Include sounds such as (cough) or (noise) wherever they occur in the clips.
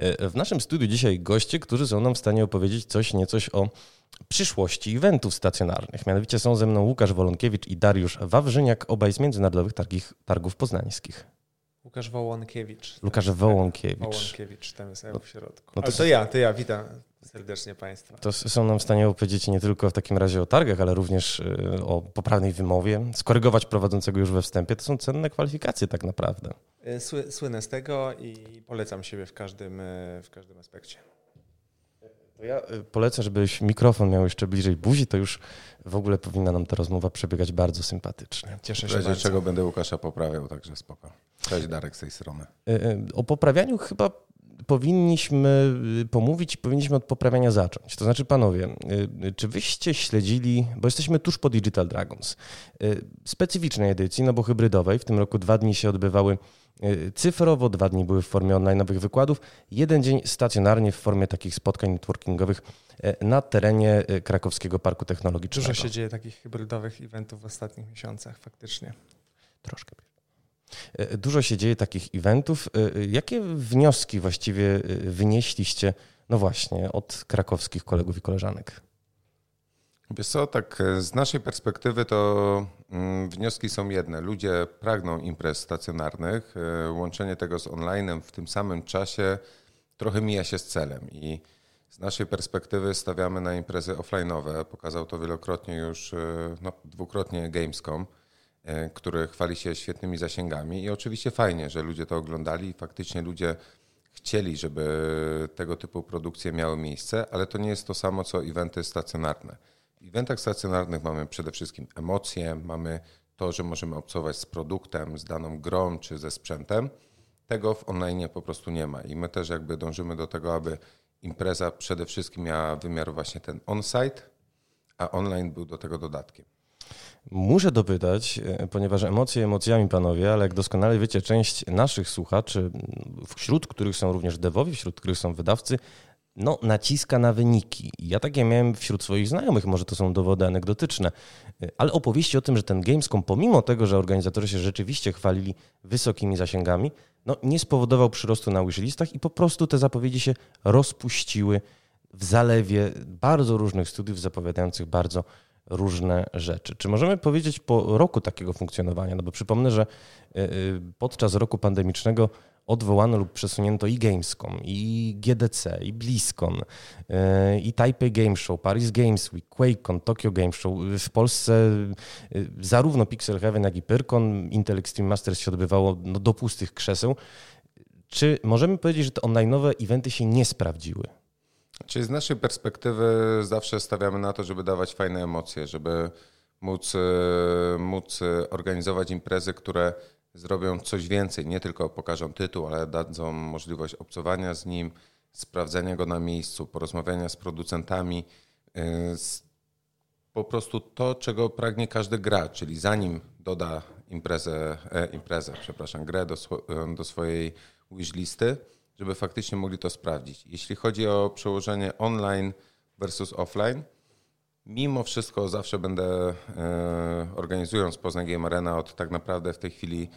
E, w naszym studiu dzisiaj goście, którzy są nam w stanie opowiedzieć coś niecoś o przyszłości eventów stacjonarnych. Mianowicie są ze mną Łukasz Wolonkiewicz i Dariusz Wawrzyniak, obaj z Międzynarodowych Targich, Targów Poznańskich. Łukasz Wołonkiewicz. Łukasz Wołonkiewicz. Wołonkiewicz, tam jest w środku. No to, to ja, to ja, witam serdecznie Państwa. To są nam w stanie opowiedzieć nie tylko w takim razie o targach, ale również y, o poprawnej wymowie, skorygować prowadzącego już we wstępie. To są cenne kwalifikacje tak naprawdę. Y, sły, słynę z tego i polecam siebie w każdym, y, w każdym aspekcie. To ja polecę, żebyś mikrofon miał jeszcze bliżej buzi, to już w ogóle powinna nam ta rozmowa przebiegać bardzo sympatycznie. Cieszę się bardzo. czego będę Łukasza poprawiał, także spoko. Cześć Darek z tej strony. O poprawianiu chyba powinniśmy y, pomówić, powinniśmy od poprawiania zacząć. To znaczy, panowie, y, y, czy wyście śledzili, bo jesteśmy tuż po Digital Dragons, specyficznej edycji, no bo hybrydowej, w tym roku dwa dni się odbywały cyfrowo, dwa dni były w formie online'owych wykładów, jeden dzień stacjonarnie w formie takich spotkań networkingowych na terenie Krakowskiego Parku Technologicznego. Dużo się dzieje takich hybrydowych eventów w ostatnich miesiącach, faktycznie. Troszkę. E, dużo się dzieje takich eventów. E, jakie wnioski właściwie e, wynieśliście, no właśnie, od krakowskich kolegów i koleżanek? Wiesz co, tak z naszej perspektywy to mm, wnioski są jedne. Ludzie pragną imprez stacjonarnych. Łączenie tego z onlinem w tym samym czasie trochę mija się z celem i z naszej perspektywy stawiamy na imprezy offline'owe. Pokazał to wielokrotnie już, no, dwukrotnie Gamescom. E, który chwali się świetnymi zasięgami i oczywiście fajnie, że ludzie to oglądali i faktycznie ludzie chcieli, żeby tego typu produkcje miały miejsce, ale to nie jest to samo co eventy stacjonarne. Eventach stacjonarnych mamy przede wszystkim emocje, mamy to, że możemy obcować z produktem, z daną grą czy ze sprzętem. Tego w online po prostu nie ma i my też jakby dążymy do tego, aby impreza przede wszystkim miała wymiar właśnie ten on-site, a online był do tego dodatkiem. Muszę dopytać, e, ponieważ emocje emocjami, panowie, ale jak doskonale wiecie, część naszych słuchaczy, wśród których są również devowi, wśród których są wydawcy, no, naciska na wyniki. Ja takie miałem wśród swoich znajomych, może to są dowody anegdotyczne, e, ale opowieści o tym, że ten Gamescom, pomimo tego, że organizatorzy się rzeczywiście chwalili wysokimi zasięgami, no, nie spowodował przyrostu na wishlistach i po prostu te zapowiedzi się rozpuściły w zalewie bardzo różnych studiów zapowiadających bardzo różne rzeczy. Czy możemy powiedzieć po roku takiego funkcjonowania? No bo przypomnę, że y, y, podczas roku pandemicznego odwołano lub przesunięto i Gamescom, i GDC, i BlizzCon, y, i Taipei Game Show, Paris Games Week, QuakeCon, Tokyo Game Show. W Polsce zarówno Pixel Heaven, jak i Pyrkon, Intel Extreme Masters się odbywało no, do pustych krzeseł. Czy możemy powiedzieć, że te online'owe eventy się nie sprawdziły? Czyli z naszej perspektywy zawsze stawiamy na to, żeby dawać fajne emocje, żeby móc, e, móc organizować imprezy, które zrobią coś więcej, nie tylko pokażą tytuł, ale dadzą możliwość obcowania z nim, sprawdzenia go na miejscu, porozmawiania z producentami. E, po prostu to, czego pragnie każdy gracz, czyli zanim doda imprezę, e, imprezę przepraszam, grę do, do swojej wishlisty, żeby faktycznie mogli to sprawdzić. Jeśli chodzi o przełożenie online versus offline, mimo wszystko zawsze będę e, organizując Poznań Game Arena od tak naprawdę w tej chwili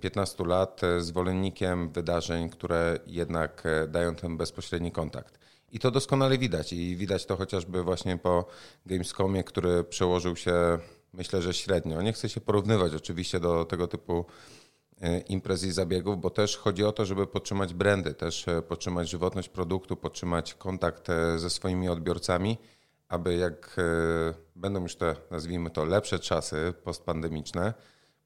15 e, lat e, zwolennikiem wydarzeń, które jednak dają ten bezpośredni kontakt. I to doskonale widać i widać to chociażby właśnie po Gamescomie, który przełożył się myślę, że średnio. Nie chcę się porównywać oczywiście do tego typu imprez i zabiegów, bo też chodzi o to, żeby podtrzymać brandy, też podtrzymać żywotność produktu, podtrzymać kontakt ze swoimi odbiorcami, aby jak będą już te, nazwijmy to, lepsze czasy postpandemiczne,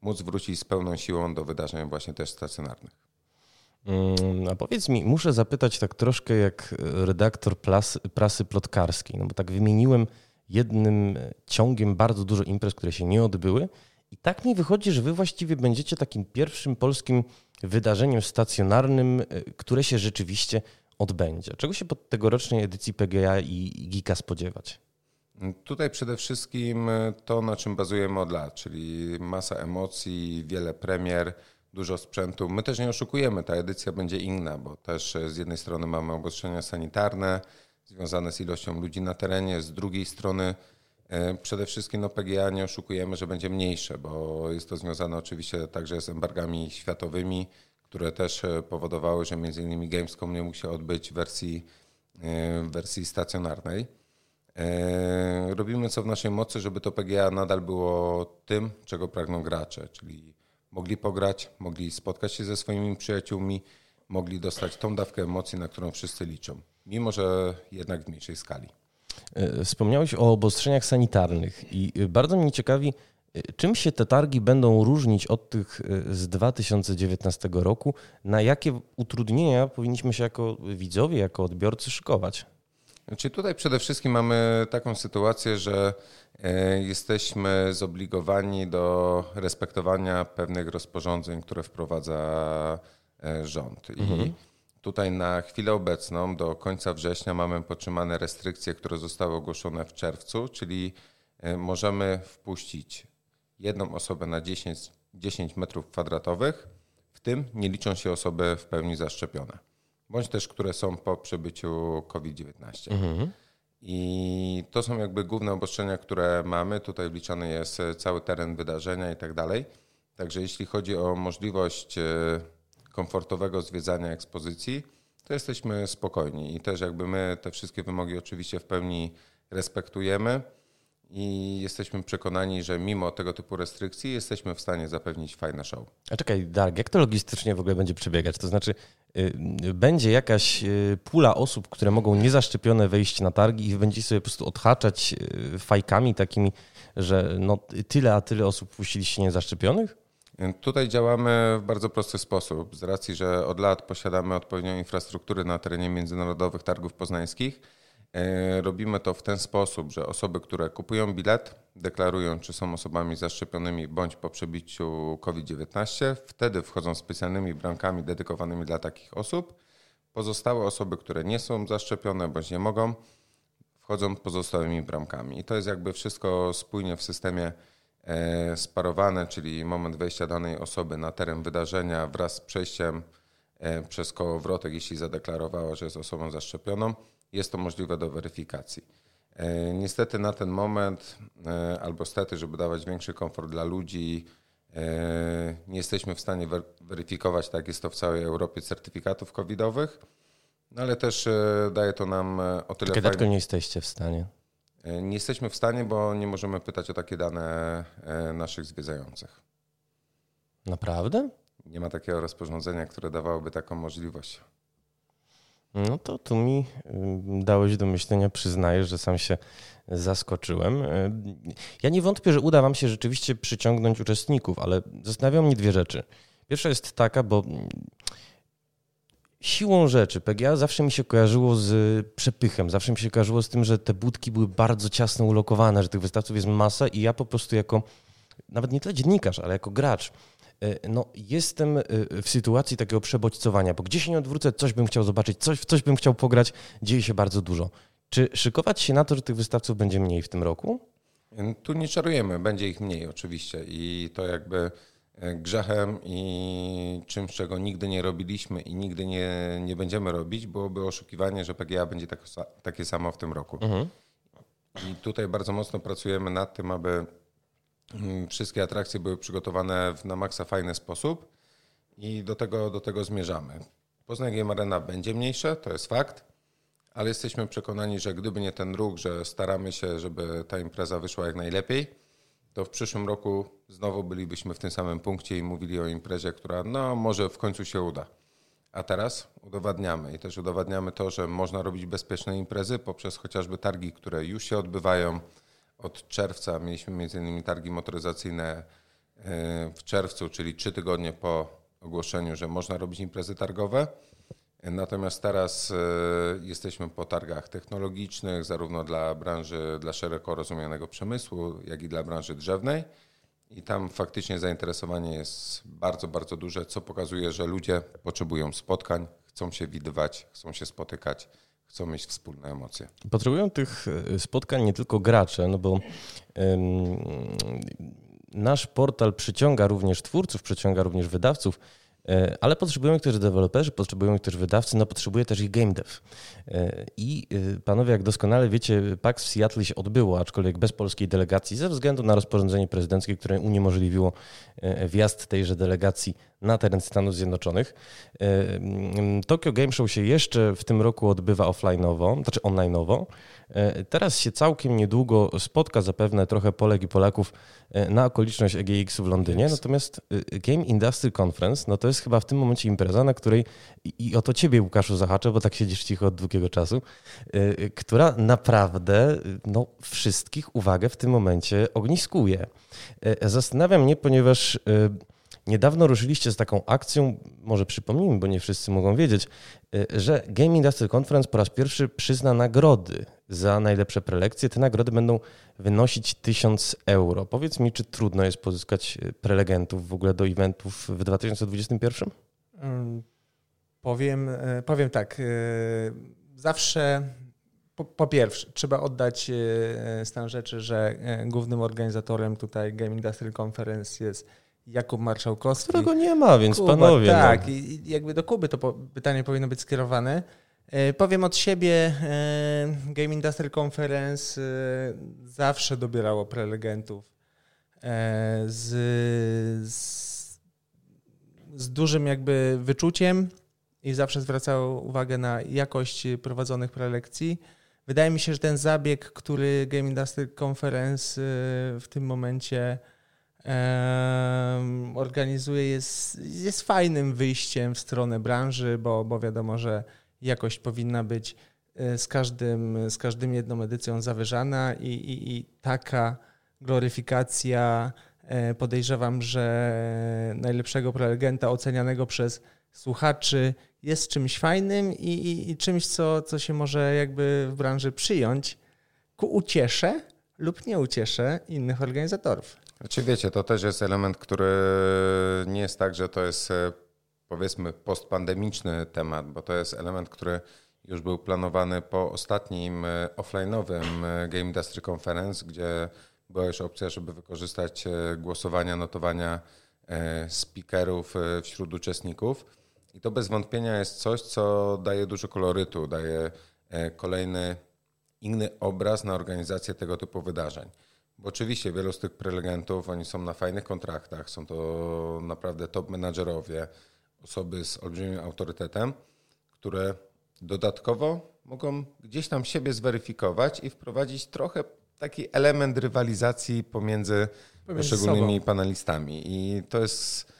móc wrócić z pełną siłą do wydarzeń właśnie też stacjonarnych. Mm, a powiedz mi, muszę zapytać tak troszkę jak redaktor prasy, prasy plotkarskiej, no bo tak wymieniłem jednym ciągiem bardzo dużo imprez, które się nie odbyły i tak mi wychodzi, że wy właściwie będziecie takim pierwszym polskim wydarzeniem stacjonarnym, e, które się rzeczywiście odbędzie. Czego się pod tegorocznej edycji PGA i Gika spodziewać? Tutaj przede wszystkim e, to, na czym bazujemy od lat, czyli masa emocji, wiele premier, dużo sprzętu. My też nie oszukujemy, ta edycja będzie inna, bo też e, z jednej strony mamy obostrzenia sanitarne związane z ilością ludzi na terenie, z drugiej strony E, przede wszystkim no, PGA nie oszukujemy, że będzie mniejsze, bo jest to związane oczywiście także z embargami światowymi, które też powodowały, że między innymi Gamescom nie mógł się odbyć w wersji, w wersji stacjonarnej. Robimy co w naszej mocy, żeby to PGA nadal było tym, czego pragną gracze, czyli mogli pograć, mogli spotkać się ze swoimi przyjaciółmi, mogli dostać tą dawkę emocji, na którą wszyscy liczą, mimo że jednak w mniejszej skali. E, wspomniałeś o obostrzeniach sanitarnych i bardzo mnie ciekawi, e, czym się te targi będą różnić od tych e, z 2019 roku, na jakie utrudnienia powinniśmy się jako widzowie, jako odbiorcy szykować? Znaczy tutaj przede wszystkim mamy taką sytuację, że jesteśmy zobligowani do respektowania pewnych rozporządzeń, które wprowadza rząd. Mhm. I Tutaj na chwilę obecną, do końca września, mamy podtrzymane restrykcje, które zostały ogłoszone w czerwcu, czyli e, możemy wpuścić jedną osobę na 10, 10 metrów kwadratowych, w tym nie liczą się osoby w pełni zaszczepione, bądź też które są po przebyciu COVID-19. Mhm. I to są jakby główne obostrzenia, które mamy. Tutaj wliczany jest cały teren wydarzenia i tak dalej. Także jeśli chodzi o możliwość e, komfortowego zwiedzania ekspozycji, to jesteśmy spokojni i też jakby my te wszystkie wymogi oczywiście w pełni respektujemy i jesteśmy przekonani, że mimo tego typu restrykcji jesteśmy w stanie zapewnić fajne show. A czekaj, Dark, jak to logistycznie w ogóle będzie przebiegać? To znaczy, yy, będzie jakaś yy, pula osób, które mogą niezaszczepione wejść na targi i będzie sobie po prostu odhaczać yy, fajkami takimi, że no, tyle a tyle osób puściliście niezaszczepionych? Tutaj działamy w bardzo prosty sposób. Z racji, że od lat posiadamy odpowiednią infrastrukturę na terenie międzynarodowych targów poznańskich, robimy to w ten sposób, że osoby, które kupują bilet, deklarują, czy są osobami zaszczepionymi bądź po przebiciu COVID-19, wtedy wchodzą specjalnymi bramkami dedykowanymi dla takich osób. Pozostałe osoby, które nie są zaszczepione bądź nie mogą, wchodzą pozostałymi bramkami. I to jest jakby wszystko spójnie w systemie E, sparowane, czyli moment wejścia danej osoby na teren wydarzenia wraz z przejściem e, przez kołowrotek, jeśli zadeklarowała, że jest osobą zaszczepioną, jest to możliwe do weryfikacji. E, niestety na ten moment, albo stety, żeby dawać większy komfort dla ludzi, nie jesteśmy w stanie weryfikować, tak jest to w całej Europie, certyfikatów covidowych, no ale też daje to nam o tyle. Kiedy fajne... nie jesteście w stanie? E, nie jesteśmy w stanie, bo nie możemy pytać o takie dane e, naszych zwiedzających. Naprawdę? Nie ma takiego rozporządzenia, które dawałoby taką możliwość. No to tu mi dałeś do myślenia, przyznaję, że sam się zaskoczyłem. E, ja nie wątpię, że uda Wam się rzeczywiście przyciągnąć uczestników, ale zastanawiają mnie dwie rzeczy. Pierwsza jest taka, bo siłą rzeczy PGA zawsze mi się kojarzyło z przepychem, zawsze mi się kojarzyło z tym, że te budki były bardzo ciasno ulokowane, że tych wystawców jest masa i ja po prostu jako, nawet nie tyle dziennikarz, ale jako gracz, e, no, jestem e, w sytuacji takiego przebodźcowania, bo gdzieś się nie odwrócę, coś bym chciał zobaczyć, coś, w coś bym chciał pograć, dzieje się bardzo dużo. Czy szykować się na to, że tych wystawców będzie mniej w tym roku? Tu nie czarujemy, będzie ich mniej oczywiście i to jakby grzechem i czymś, czego nigdy nie robiliśmy i nigdy nie, nie będziemy robić, byłoby oszukiwanie, że PGA będzie tak, takie samo w tym roku. Mhm. I tutaj bardzo mocno pracujemy nad tym, aby wszystkie atrakcje były przygotowane w na maksa fajny sposób i do tego, do tego zmierzamy. Poznań Game Arena będzie mniejsze, to jest fakt, ale jesteśmy przekonani, że gdyby nie ten ruch, że staramy się, żeby ta impreza wyszła jak najlepiej, to w przyszłym roku znowu bylibyśmy w tym samym punkcie i mówili o imprezie, która no może w końcu się uda. A teraz udowadniamy i też udowadniamy to, że można robić bezpieczne imprezy poprzez chociażby targi, które już się odbywają. Od czerwca mieliśmy m.in. targi motoryzacyjne e, w czerwcu, czyli trzy tygodnie po ogłoszeniu, że można robić imprezy targowe. Natomiast teraz e, jesteśmy po targach technologicznych, zarówno dla branży, dla szeroko rozumianego przemysłu, jak i dla branży drzewnej. I tam faktycznie zainteresowanie jest bardzo, bardzo duże, co pokazuje, że ludzie potrzebują spotkań, chcą się widywać, chcą się spotykać, chcą mieć wspólne emocje. Potrzebują tych e, spotkań nie tylko gracze, no bo nasz portal przyciąga również twórców, przyciąga również wydawców. E, ale potrzebują ich też deweloperzy, potrzebują ich też wydawcy, no potrzebuje też ich game dev. E, I e, panowie, jak doskonale wiecie, PAX w Seattle się odbyło, aczkolwiek bez polskiej delegacji, ze względu na rozporządzenie prezydenckie, które uniemożliwiło wjazd tejże delegacji na teren Stanów Zjednoczonych. Tokyo Game Show się jeszcze w tym roku odbywa offline'owo, znaczy online'owo. Teraz się całkiem niedługo spotka zapewne trochę Polek i Polaków na okoliczność EGX w Londynie, natomiast Game Industry Conference, no to jest chyba w tym momencie impreza, na której, i o to ciebie Łukaszu zahaczę, bo tak siedzisz cicho od długiego czasu, która naprawdę no, wszystkich uwagę w tym momencie ogniskuje. Zastanawiam mnie, ponieważ Niedawno ruszyliście z taką akcją, może przypomnijmy, bo nie wszyscy mogą wiedzieć, y, że Game Industry Conference po raz pierwszy przyzna nagrody za najlepsze prelekcje. Te nagrody będą wynosić 1000 euro. Powiedz mi, czy trudno jest pozyskać y, prelegentów w ogóle do eventów w 2021? Mm, powiem, y, powiem tak. Zawsze po, po, pierwsze, trzeba oddać stan rzeczy, że głównym organizatorem tutaj Game Industry Conference jest Jakub Marszałkowski. Którego nie ma, więc Kuba, panowie. No. Tak, no. i jakby do Kuby to pytanie powinno być skierowane. E, powiem od siebie, e, Game Industry Conference e, zawsze dobierało prelegentów z, z, z dużym jakby wyczuciem i zawsze zwracało uwagę na jakość prowadzonych prelekcji. Wydaje mi się, że ten zabieg, który Game Industry Conference w tym momencie organizuje, jest, jest fajnym wyjściem w stronę branży, bo, bo wiadomo, że jakość powinna być e, z, każdym, z każdym jedną edycją zawyżana i, i, i taka gloryfikacja e, podejrzewam, że najlepszego prelegenta ocenianego przez słuchaczy jest czymś fajnym i, i, i czymś, co, co się może jakby w branży przyjąć ku uciesze lub nie uciesze innych organizatorów. Znaczy wiecie, to też jest element, który nie jest tak, że to jest e, powiedzmy postpandemiczny temat, bo to jest element, który już był planowany po ostatnim e, offline'owym e, Game Industry Conference, gdzie była już opcja, żeby wykorzystać głosowania, notowania speakerów wśród uczestników. I to bez wątpienia jest coś, co daje dużo kolorytu, daje kolejny inny obraz na organizację tego typu wydarzeń. Bo oczywiście wielu z tych prelegentów, oni są na fajnych kontraktach, są to naprawdę top menadżerowie, osoby z olbrzymim autorytetem, które dodatkowo mogą gdzieś tam siebie zweryfikować i wprowadzić trochę taki element rywalizacji pomiędzy, pomiędzy poszczególnymi sobą. panelistami. I to jest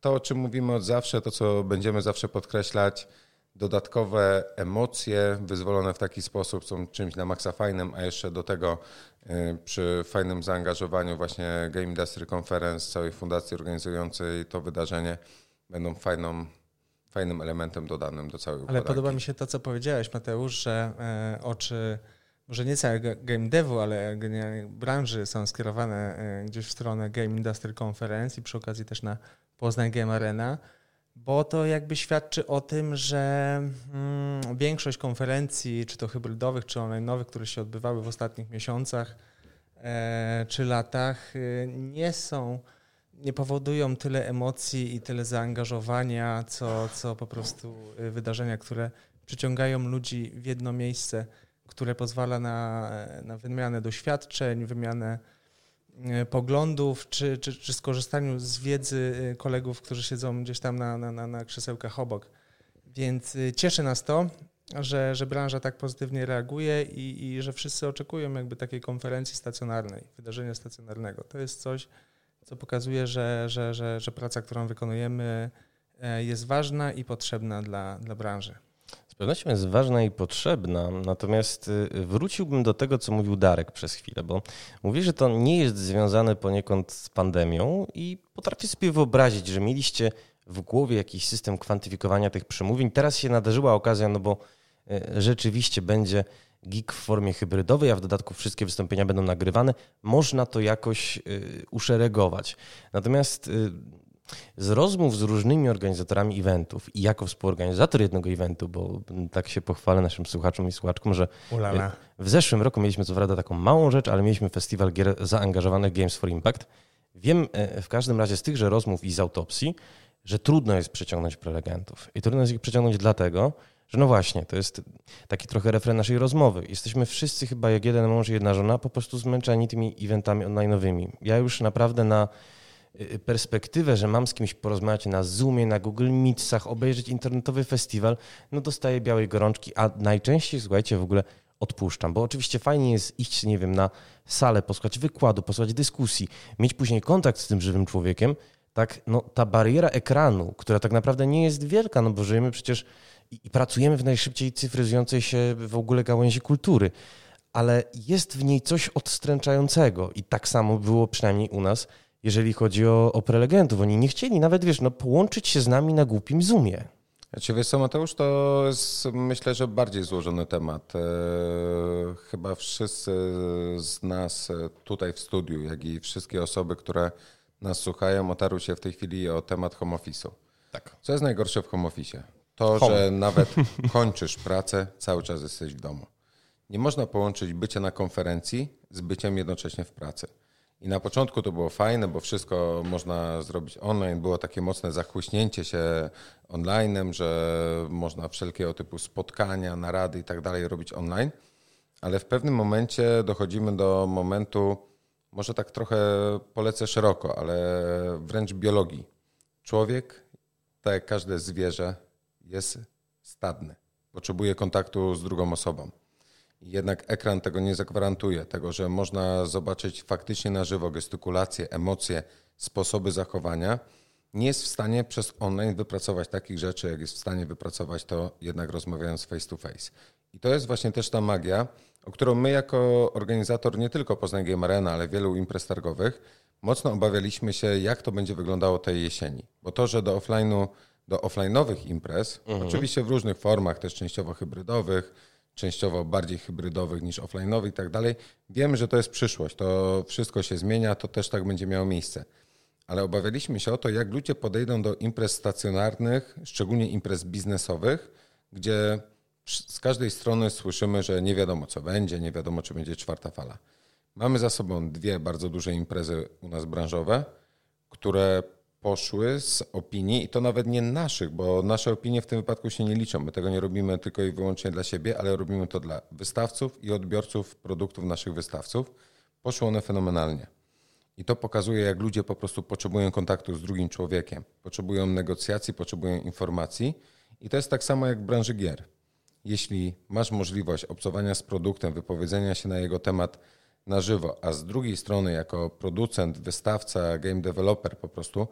to, o czym mówimy od zawsze, to co będziemy zawsze podkreślać, dodatkowe emocje wyzwolone w taki sposób są czymś na maksa fajnym, a jeszcze do tego y, przy fajnym zaangażowaniu właśnie Game Industry Conference, całej fundacji organizującej to wydarzenie będą fajną, fajnym elementem dodanym do całej Ale podoba mi się to, co powiedziałeś Mateusz, że e, oczy może nie całego game devu, ale branży są skierowane e, gdzieś w stronę Game Industry Conference i przy okazji też na Poznań Game Arena bo to jakby świadczy o tym, że mm, większość konferencji, czy to hybrydowych, czy online'owych, które się odbywały w ostatnich miesiącach e, czy latach, e, nie są, nie powodują tyle emocji i tyle zaangażowania, co, co po prostu e, wydarzenia, które przyciągają ludzi w jedno miejsce, które pozwala na, na wymianę doświadczeń, wymianę poglądów, czy, czy, czy skorzystaniu z wiedzy e, kolegów, którzy siedzą gdzieś tam na, na, na krzesełkach obok. Więc e, cieszy nas to, że, że branża tak pozytywnie reaguje i, i że wszyscy oczekują jakby takiej konferencji stacjonarnej, wydarzenia stacjonarnego. To jest coś, co pokazuje, że, że, że, że praca, którą wykonujemy, jest ważna i potrzebna dla, dla branży pewnością jest ważna i potrzebna, natomiast y, wróciłbym do tego, co mówił Darek przez chwilę, bo mówi, że to nie jest związane poniekąd z pandemią i potrafię sobie wyobrazić, że mieliście w głowie jakiś system kwantyfikowania tych przemówień. Teraz się nadarzyła okazja, no bo y, rzeczywiście będzie gig w formie hybrydowej, a w dodatku wszystkie wystąpienia będą nagrywane. Można to jakoś y, uszeregować. Natomiast z rozmów z różnymi organizatorami eventów i jako współorganizator jednego eventu, bo tak się pochwalę naszym słuchaczom i słuchaczkom, że Ulala. w zeszłym roku mieliśmy co prawda taką małą rzecz, ale mieliśmy festiwal gier zaangażowanych Games for Impact. Wiem e, w każdym razie z tychże rozmów i z autopsji, że trudno jest przyciągnąć prelegentów. I trudno jest ich przyciągnąć dlatego, że no właśnie, to jest taki trochę refren naszej rozmowy. Jesteśmy wszyscy chyba jak jeden mąż i jedna żona po prostu zmęczeni tymi eventami online'owymi. Ja już naprawdę na perspektywę, że mam z kimś porozmawiać na Zoomie, na Google Meetsach, obejrzeć internetowy festiwal, no dostaję białej gorączki, a najczęściej, słuchajcie, w ogóle odpuszczam, bo oczywiście fajnie jest iść, nie wiem, na salę, posłuchać wykładu, posłuchać dyskusji, mieć później kontakt z tym żywym człowiekiem, tak, no ta bariera ekranu, która tak naprawdę nie jest wielka, no bo żyjemy przecież i pracujemy w najszybciej cyfryzującej się w ogóle gałęzi kultury, ale jest w niej coś odstręczającego i tak samo było przynajmniej u nas, jeżeli chodzi o, o prelegentów. Oni nie chcieli nawet, wiesz, no, połączyć się z nami na głupim Zoomie. Znaczy, wiesz co, Mateusz, to jest myślę, że bardziej złożony temat. E, chyba wszyscy z nas tutaj w studiu, jak i wszystkie osoby, które nas słuchają, otarły się w tej chwili o temat home office'u. Tak. Co jest najgorsze w home office? To, Home. że (laughs) nawet kończysz pracę, cały czas jesteś w domu. Nie można połączyć bycia na konferencji z byciem jednocześnie w pracy. I na początku to było fajne, bo wszystko można zrobić online. Było takie mocne zachłyśnięcie się onlinem, że można wszelkiego typu spotkania, narady i tak dalej robić online. Ale w pewnym momencie dochodzimy do momentu, może tak trochę polecę szeroko, ale wręcz biologii. Człowiek, tak jak każde zwierzę, jest stadny. Potrzebuje kontaktu z drugą osobą. Jednak ekran tego nie zagwarantuje, tego, że można zobaczyć faktycznie na żywo gestykulacje, emocje, sposoby zachowania. Nie jest w stanie przez online wypracować takich rzeczy, jak jest w stanie wypracować to jednak rozmawiając face to face. I to jest właśnie też ta magia, o którą my jako organizator nie tylko Poznań Game Arena, ale wielu imprez targowych mocno obawialiśmy się, jak to będzie wyglądało tej jesieni. Bo to, że do offline'u, do offline'owych imprez, oczywiście w różnych formach, też częściowo hybrydowych, częściowo bardziej hybrydowych niż offline'owych i tak dalej, wiemy, że to jest przyszłość. To wszystko się zmienia, to też tak będzie miało miejsce. Ale obawialiśmy się o to, jak ludzie podejdą do imprez stacjonarnych, szczególnie imprez biznesowych, gdzie z każdej strony słyszymy, że nie wiadomo co będzie, nie wiadomo czy będzie czwarta fala. Mamy za sobą dwie bardzo duże imprezy u nas branżowe, które poszły z opinii, i to nawet nie naszych, bo nasze opinie w tym wypadku się nie liczą. My tego nie robimy tylko i wyłącznie dla siebie, ale robimy to dla wystawców i odbiorców produktów naszych wystawców. Poszły one fenomenalnie. I to pokazuje, jak ludzie po prostu potrzebują kontaktu z drugim człowiekiem, potrzebują negocjacji, potrzebują informacji. I to jest tak samo jak w branży gier. Jeśli masz możliwość obcowania z produktem, wypowiedzenia się na jego temat na żywo, a z drugiej strony, jako producent, wystawca, game developer, po prostu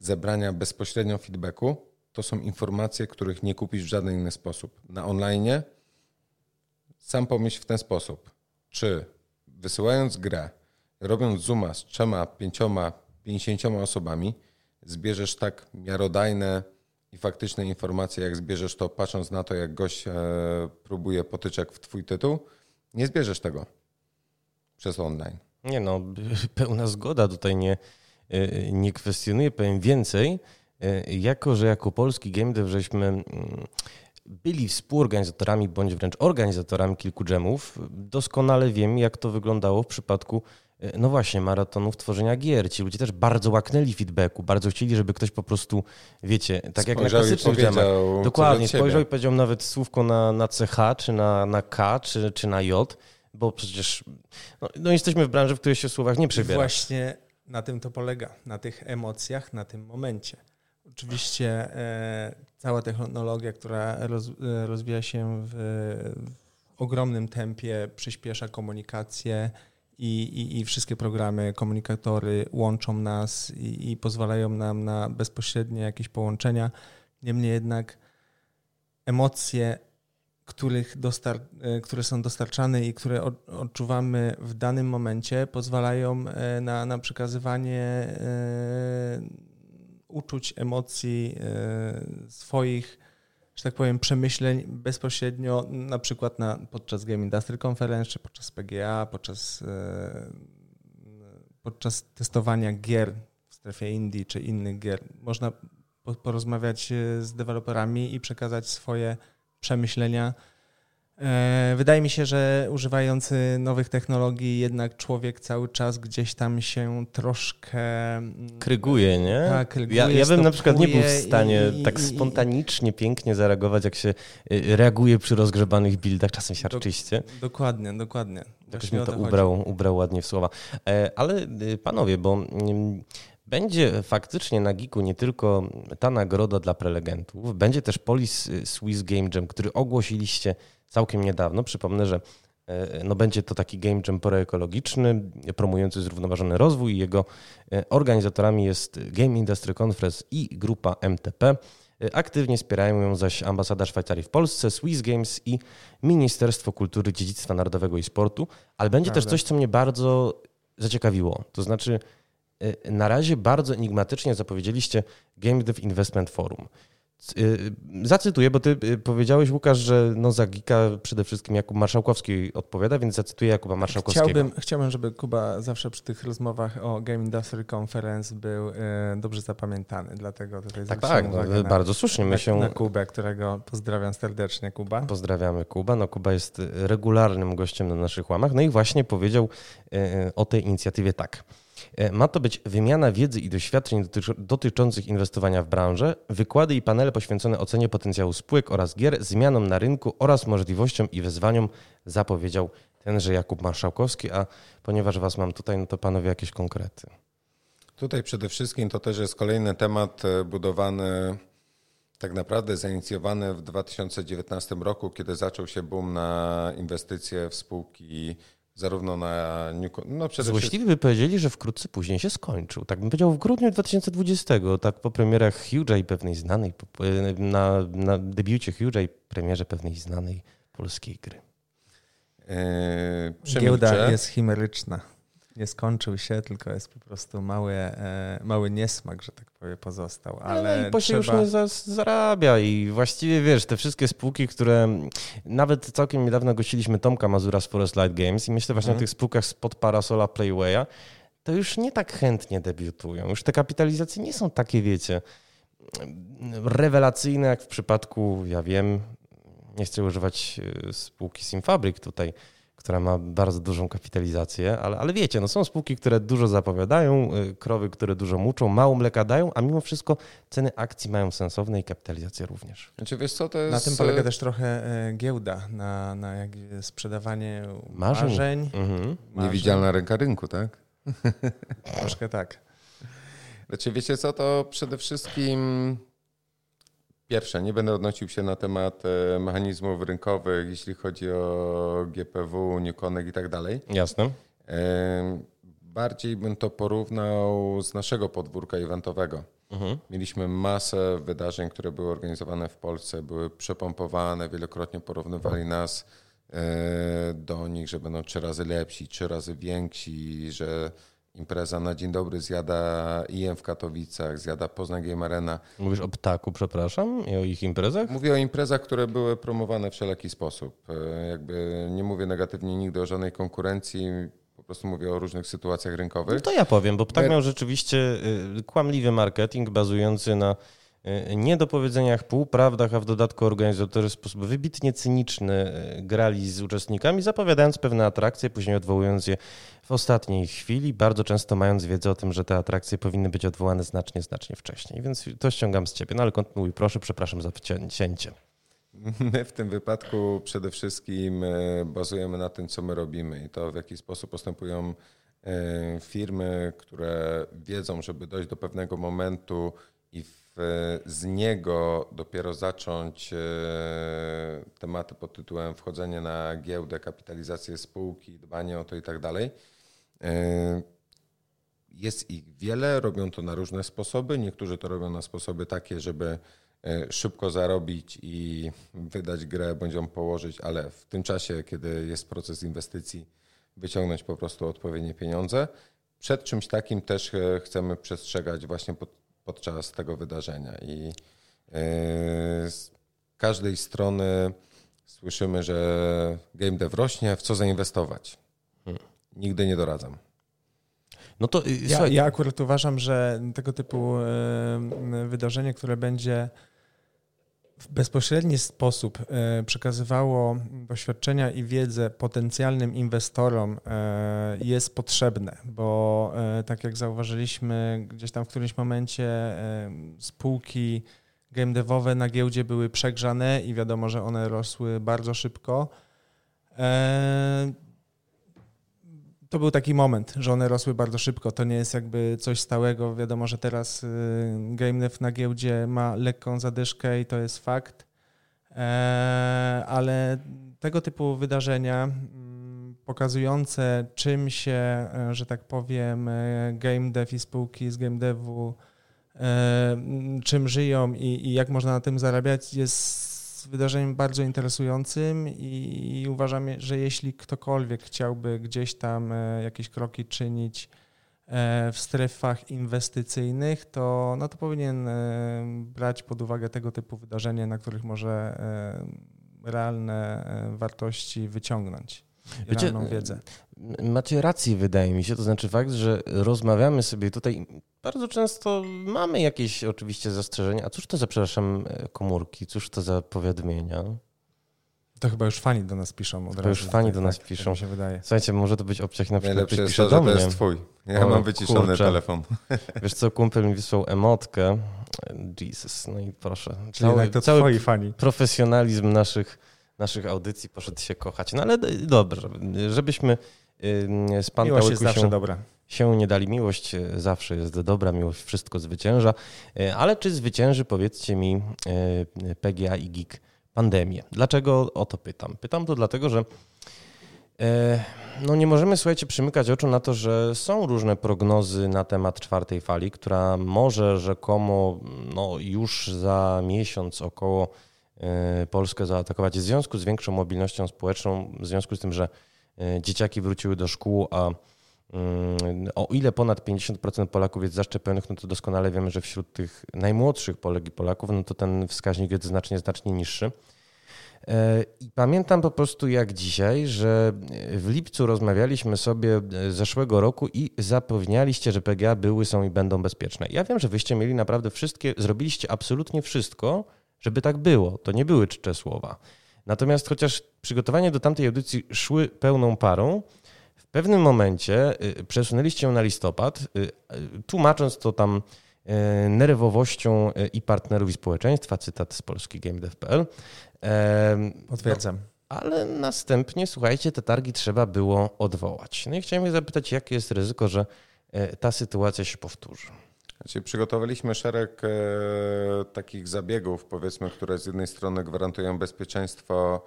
zebrania bezpośrednio feedbacku, to są informacje, których nie kupisz w żaden inny sposób. Na online sam pomyśl w ten sposób. Czy wysyłając grę, robiąc zooma z trzema, pięcioma, pięćdziesięcioma osobami, zbierzesz tak miarodajne i faktyczne informacje, jak zbierzesz to patrząc na to, jak gość e, próbuje potyczek w twój tytuł, nie zbierzesz tego przez online. Nie no, (laughs) pełna zgoda tutaj nie, nie kwestionuję. Powiem więcej, y, jako że jako polski game dev żeśmy mm, byli współorganizatorami bądź wręcz organizatorami kilku dżemów, doskonale wiem, jak to wyglądało w przypadku y, no właśnie, maratonów tworzenia gier. Ci ludzie też bardzo łaknęli feedbacku, bardzo chcieli, żeby ktoś po prostu, wiecie, tak jak na Spojrzał klasycznych dżemach. Dokładnie, spojrzał i powiedział nawet słówko na, na CH, czy na, na K, czy, czy na J, bo przecież no, no jesteśmy w branży, w której się w słowach nie przebiera. Właśnie na tym to polega, na tych emocjach, na tym momencie. Oczywiście e, cała technologia, która e, rozwija się w, w ogromnym tempie, przyspiesza komunikację i, i, i wszystkie programy, komunikatory łączą nas i, i pozwalają nam na bezpośrednie jakieś połączenia. Niemniej jednak emocje których dostar- e, które są dostarczane i które od- odczuwamy w danym momencie, pozwalają e, na, na przekazywanie e, uczuć, emocji, swoich, że tak powiem, przemyśleń bezpośrednio, na przykład na, podczas Game Industry Conference, czy podczas PGA, podczas, podczas testowania gier w strefie Indie, czy innych gier. Można po- porozmawiać z deweloperami i przekazać swoje przemyślenia. E, Wydaje mi się, że używając e, nowych technologii, jednak człowiek cały czas gdzieś tam się troszkę. mm, Kryguje, nie? Tak, kryguje, ja, ja bym na przykład nie był w stanie i- i- tak i- spontanicznie, pięknie zareagować, jak się y, reaguje przy rozgrzebanych buildach, czasem siarczyście. Dokładnie, dokładnie. Jakoś o to ubrał, ubrał ładnie w słowa. E, Ale y, panowie, bo mm, będzie faktycznie na Geeku nie tylko ta nagroda dla prelegentów, będzie też Polis Swiss Game Jam, który ogłosiliście całkiem niedawno. Przypomnę, że e, no będzie to taki game jam proekologiczny, promujący zrównoważony rozwój. Jego e, organizatorami jest Game Industry Conference i grupa MTP. Aktywnie wspierają ją zaś ambasada Szwajcarii w Polsce, Swiss Games i Ministerstwo Kultury, Dziedzictwa Narodowego i Sportu. Ale będzie Prawda. też coś, co mnie bardzo zaciekawiło. To znaczy, na razie bardzo enigmatycznie zapowiedzieliście Game Dev Investment Forum. Y, zacytuję, bo ty y, powiedziałeś, Łukasz, że no za Gika przede wszystkim Jakub Marszałkowski odpowiada, więc zacytuję Jakuba Marszałkowskiego. Chciałbym, chciałbym, żeby Kuba zawsze przy tych rozmowach o Game Industry Conference był y, dobrze zapamiętany, dlatego tutaj Tak, tak, no, na, bardzo słusznie. My się... na Kubę, którego pozdrawiam serdecznie, Kuba. Pozdrawiamy Kuba. No Kuba jest regularnym gościem na naszych łamach, no i właśnie powiedział o tej inicjatywie tak. E, ma to być wymiana wiedzy i doświadczeń dotyczących inwestowania w branżę, wykłady i panele poświęcone ocenie potencjału spółek oraz gier, zmianom na rynku oraz możliwościom i wyzwaniom, zapowiedział tenże Jakub Marszałkowski, a ponieważ Was mam tutaj, no to panowie jakieś konkrety. Tutaj przede wszystkim to też jest kolejny temat e, budowany, tak naprawdę zainicjowany w 2019 roku, kiedy zaczął się boom na inwestycje w spółki zarówno na Newcom... No przede Złośliwi by powiedzieli, że wkrótce później się skończył. Tak bym powiedział w grudniu 2020, tak po premierach Huge'a i pewnej znanej, na, na debiucie Huge'a i premierze pewnej znanej polskiej gry. Yy, Giełda jest chimeryczna nie skończył się, tylko jest po prostu mały, e, mały niesmak, że tak powiem, pozostał. Ale no i trzeba... już nie zarabia i właściwie wiesz, te wszystkie spółki, które nawet całkiem niedawno gościliśmy Tomka Mazura z Forest Light Games i myślę właśnie o tych spółkach spod parasola Playwaya, to już nie tak chętnie debiutują. Już te kapitalizacje nie są takie, wiecie, rewelacyjne jak w przypadku, ja wiem, nie chcę używać e, spółki Simfabrik tutaj, która ma bardzo dużą kapitalizację, ale, ale wiecie, no są spółki, które dużo zapowiadają, y, krowy, które dużo muczą, mało mleka dają, a mimo wszystko ceny akcji mają sensowne i kapitalizacja również. Znaczy, wiesz co, to jest... Na tym polega też trochę e, giełda, na, na sprzedawanie marzeń. marzeń, mhm. marzeń. Niewidzialna ręka rynku, tak? (laughs) Troszkę tak. Znaczy, wiecie co, to przede wszystkim Pierwsze, nie będę odnosił się na temat e, mechanizmów rynkowych, jeśli chodzi o GPW, Newconek i tak dalej. Jasne. E, bardziej bym to porównał z naszego podwórka eventowego. Mhm. Mieliśmy masę wydarzeń, które były organizowane w Polsce, były przepompowane, wielokrotnie porównywali nas e, do nich, że będą trzy razy lepsi, trzy razy więksi, że impreza na dzień dobry zjada IM w Katowicach, zjada Poznań Game Arena. Mówisz o Ptaku, przepraszam, i o ich imprezach? Mówię o imprezach, które były promowane w wszelaki sposób. E, jakby nie mówię negatywnie nigdy o żadnej konkurencji, po prostu mówię o różnych sytuacjach rynkowych. No to ja powiem, bo Ptak miał rzeczywiście y, kłamliwy marketing bazujący na niedopowiedzeniach, półprawdach, a w dodatku organizatorzy w sposób wybitnie cyniczny y, grali z uczestnikami, zapowiadając pewne atrakcje, później odwołując je w ostatniej chwili, bardzo często mając wiedzę o tym, że te atrakcje powinny być odwołane znacznie, znacznie wcześniej. Więc to ściągam z ciebie. No ale kontynuuj, proszę, przepraszam za cięcie. My w tym wypadku przede wszystkim e, bazujemy na tym, co my robimy i to, w jaki sposób postępują e, firmy, które wiedzą, żeby dojść do pewnego momentu i w, z niego dopiero zacząć e, tematy pod tytułem wchodzenie na giełdę, kapitalizację spółki, dbanie o to i tak dalej E, jest ich wiele, robią to na różne sposoby. Niektórzy to robią na sposoby takie, żeby e, szybko zarobić i wydać grę, bądź ją położyć, ale w tym czasie, kiedy jest proces inwestycji, wyciągnąć po prostu odpowiednie pieniądze. Przed czymś takim też chcemy przestrzegać właśnie pod, podczas tego wydarzenia. I z każdej strony słyszymy, że game dev rośnie, w co zainwestować nigdy nie doradzam. No to, y, ja, ja akurat uważam, że tego typu y, wydarzenie, które będzie w bezpośredni sposób y, przekazywało doświadczenia i wiedzę potencjalnym inwestorom jest potrzebne, bo tak jak zauważyliśmy gdzieś tam w którymś momencie spółki game devowe na giełdzie były przegrzane i wiadomo, że one rosły bardzo szybko to był taki moment, że one rosły bardzo szybko. To nie jest jakby coś stałego. Wiadomo, że teraz y, GameDev na giełdzie ma lekką zadyszkę i to jest fakt. E, ale tego typu wydarzenia mm, pokazujące, czym się, e, że tak powiem, e, GameDev i spółki z GameDevu, czym żyją i, i jak można na tym zarabiać, jest wydarzeniem bardzo interesującym i uważam, że jeśli ktokolwiek chciałby gdzieś tam e, jakieś kroki czynić e, w strefach inwestycyjnych, to, no to powinien e, brać pod uwagę tego typu wydarzenia, na których może realne wartości wyciągnąć. Wiecie, wiedzę. Macie rację, wydaje mi się. To znaczy fakt, że rozmawiamy sobie tutaj. Bardzo często mamy jakieś oczywiście zastrzeżenia. A cóż to za, przepraszam, komórki? Cóż to za powiadomienia? To chyba już fani do nas piszą. Od to już fani do nas tak, piszą. Tak się wydaje. Słuchajcie, może to być obciach na przykład Najlepsze jest to, że to jest twój. Ja o, mam wyciszony kurczę. telefon. (laughs) Wiesz co, kumpel mi wysłał emotkę. Jesus, no i proszę. Czyli cały, to cały twoi fani. profesjonalizm naszych naszych audycji poszedł się kochać. No ale dobrze, żebyśmy z Pan Miłość jest zawsze się, dobra. się nie dali. Miłość e, zawsze jest dobra, miłość wszystko zwycięża. E, ale czy zwycięży, powiedzcie mi, e, PGA i GIG pandemię? Dlaczego o to pytam? Pytam to dlatego, że no nie możemy, słuchajcie, przymykać oczu na to, że są różne prognozy na temat czwartej fali, która może rzekomo no, już za miesiąc około Polskę zaatakować w związku z większą mobilnością społeczną, w związku z tym, że dzieciaki wróciły do szkół, a mm, o ile ponad 50% Polaków jest zaszczepionych, no to doskonale wiemy, że wśród tych najmłodszych Polek i Polaków, no to ten wskaźnik jest znacznie, znacznie niższy. E, I pamiętam po prostu jak dzisiaj, że w lipcu rozmawialiśmy sobie zeszłego roku i zapewnialiście, że PGA były, są i będą bezpieczne. Ja wiem, że wyście mieli naprawdę wszystkie, zrobiliście absolutnie wszystko, żeby tak było. To nie były czcze słowa. Natomiast chociaż przygotowania do tamtej audycji szły pełną parą, w pewnym momencie y, przesunęliście ją na listopad, y, y, tłumacząc to tam nerwowością i partnerów i społeczeństwa, cytat z polski GameDev.pl. Potwierdzam. No, ale następnie, słuchajcie, te targi trzeba było odwołać. No i chciałem zapytać, jakie jest ryzyko, że ta sytuacja się powtórzy? Znaczy, przygotowaliśmy szereg e, takich zabiegów, powiedzmy, które z jednej strony gwarantują bezpieczeństwo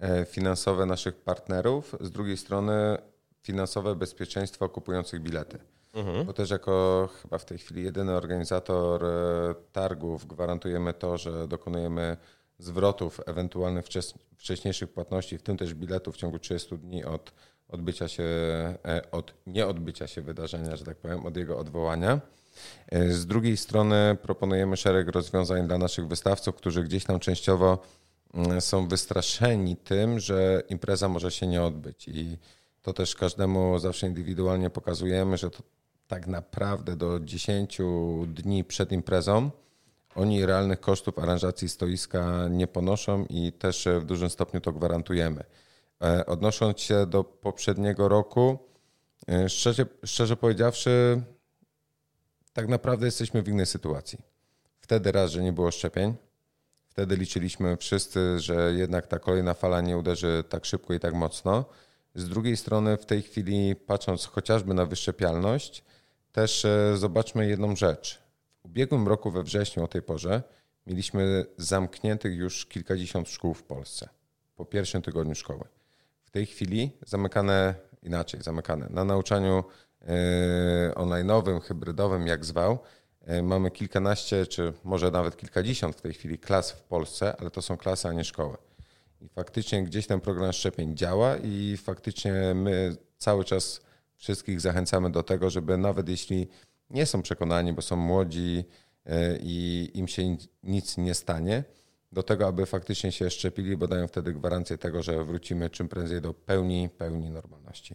e, finansowe naszych partnerów, z drugiej strony finansowe bezpieczeństwo kupujących bilety. Mhm. Bo też jako chyba w tej chwili jedyny organizator e, targów gwarantujemy to, że dokonujemy zwrotów ewentualnych wcześniejszych płatności, w tym też biletów w ciągu 30 dni od odbycia się, e, od nieodbycia się wydarzenia, że tak powiem, od jego odwołania. E, z drugiej strony proponujemy szereg rozwiązań dla naszych wystawców, którzy gdzieś tam częściowo mm, są wystraszeni tym, że impreza może się nie odbyć. I to też każdemu zawsze indywidualnie pokazujemy, że to tak naprawdę do 10 dni przed imprezą oni realnych kosztów aranżacji stoiska nie ponoszą i też w dużym stopniu to gwarantujemy. E, odnosząc się do poprzedniego roku, e, szczerze, szczerze powiedziawszy, tak naprawdę jesteśmy w innej sytuacji. Wtedy raz, że nie było szczepień, wtedy liczyliśmy wszyscy, że jednak ta kolejna fala nie uderzy tak szybko i tak mocno. Z drugiej strony, w tej chwili, patrząc chociażby na wyszczepialność, też e, zobaczmy jedną rzecz. W ubiegłym roku we wrześniu o tej porze mieliśmy zamkniętych już kilkadziesiąt szkół w Polsce po pierwszym tygodniu szkoły. W tej chwili zamykane inaczej, zamykane na nauczaniu E, online'owym, hybrydowym, jak zwał, e, mamy kilkanaście, czy może nawet kilkadziesiąt w tej chwili klas w Polsce, ale to są klasy, a nie szkoły. I faktycznie gdzieś ten program szczepień działa i faktycznie my cały czas wszystkich zachęcamy do tego, żeby nawet jeśli nie są przekonani, bo są młodzi e, i im się nic nie stanie, do tego, aby faktycznie się szczepili, bo dają wtedy gwarancję tego, że wrócimy czym prędzej do pełni, pełni normalności.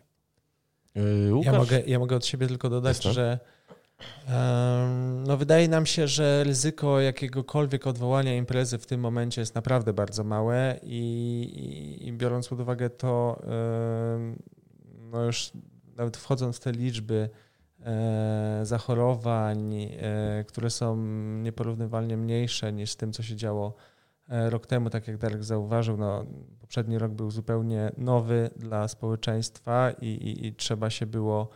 Yy, ja mogę, ja mogę od siebie tylko dodać, że um, no wydaje nam się, że ryzyko jakiegokolwiek odwołania imprezy w tym momencie jest naprawdę bardzo małe i, i, i biorąc pod uwagę to, um, no już nawet wchodząc w te liczby e, zachorowań, e, które są nieporównywalnie mniejsze niż z tym, co się działo rok temu, tak jak Darek zauważył, no, poprzedni rok był zupełnie nowy dla społeczeństwa i, i, i trzeba się było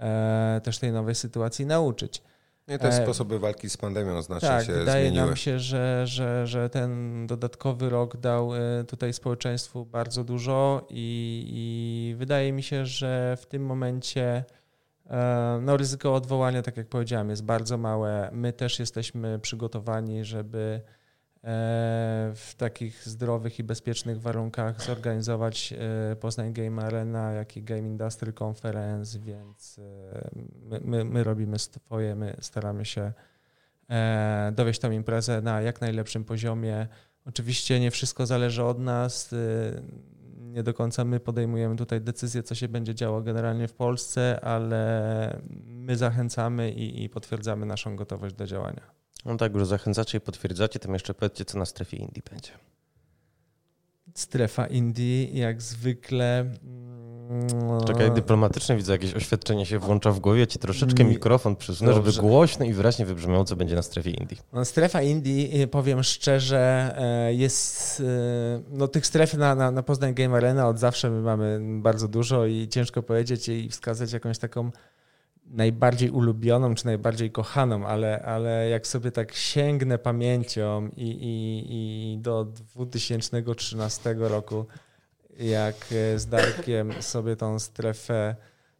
e, też tej nowej sytuacji nauczyć. I też e, sposoby walki z pandemią znacznie tak, się wydaje zmieniły. nam się, że, że, że ten dodatkowy rok dał e, tutaj społeczeństwu bardzo dużo i, i wydaje mi się, że w tym momencie e, no, ryzyko odwołania, tak jak powiedziałem, jest bardzo małe. My też jesteśmy przygotowani, żeby w takich zdrowych i bezpiecznych warunkach zorganizować Poznań Game Arena, jak i Game Industry Conference, więc my, my, my robimy swoje, my staramy się dowieść tą imprezę na jak najlepszym poziomie. Oczywiście nie wszystko zależy od nas, nie do końca my podejmujemy tutaj decyzję, co się będzie działo generalnie w Polsce, ale my zachęcamy i, i potwierdzamy naszą gotowość do działania. No tak, już zachęcacie i potwierdzacie, to jeszcze powiedzcie, co na strefie Indii będzie. Strefa Indii, jak zwykle. Mm, Czekaj, dyplomatycznie widzę, jakieś oświadczenie się włącza w głowie. Ci troszeczkę mikrofon przesunę, żeby głośno i wyraźnie wybrzmiało, co będzie na strefie Indii. No, strefa Indii, y, powiem szczerze, e, jest. Y, no, tych stref na, na, na Poznań Game Arena od zawsze my mamy bardzo dużo i ciężko powiedzieć i wskazać jakąś taką najbardziej ulubioną czy najbardziej kochaną, ale, ale jak sobie tak sięgnę pamięcią i, i, i do 2013 roku, jak z Darkiem sobie tą strefę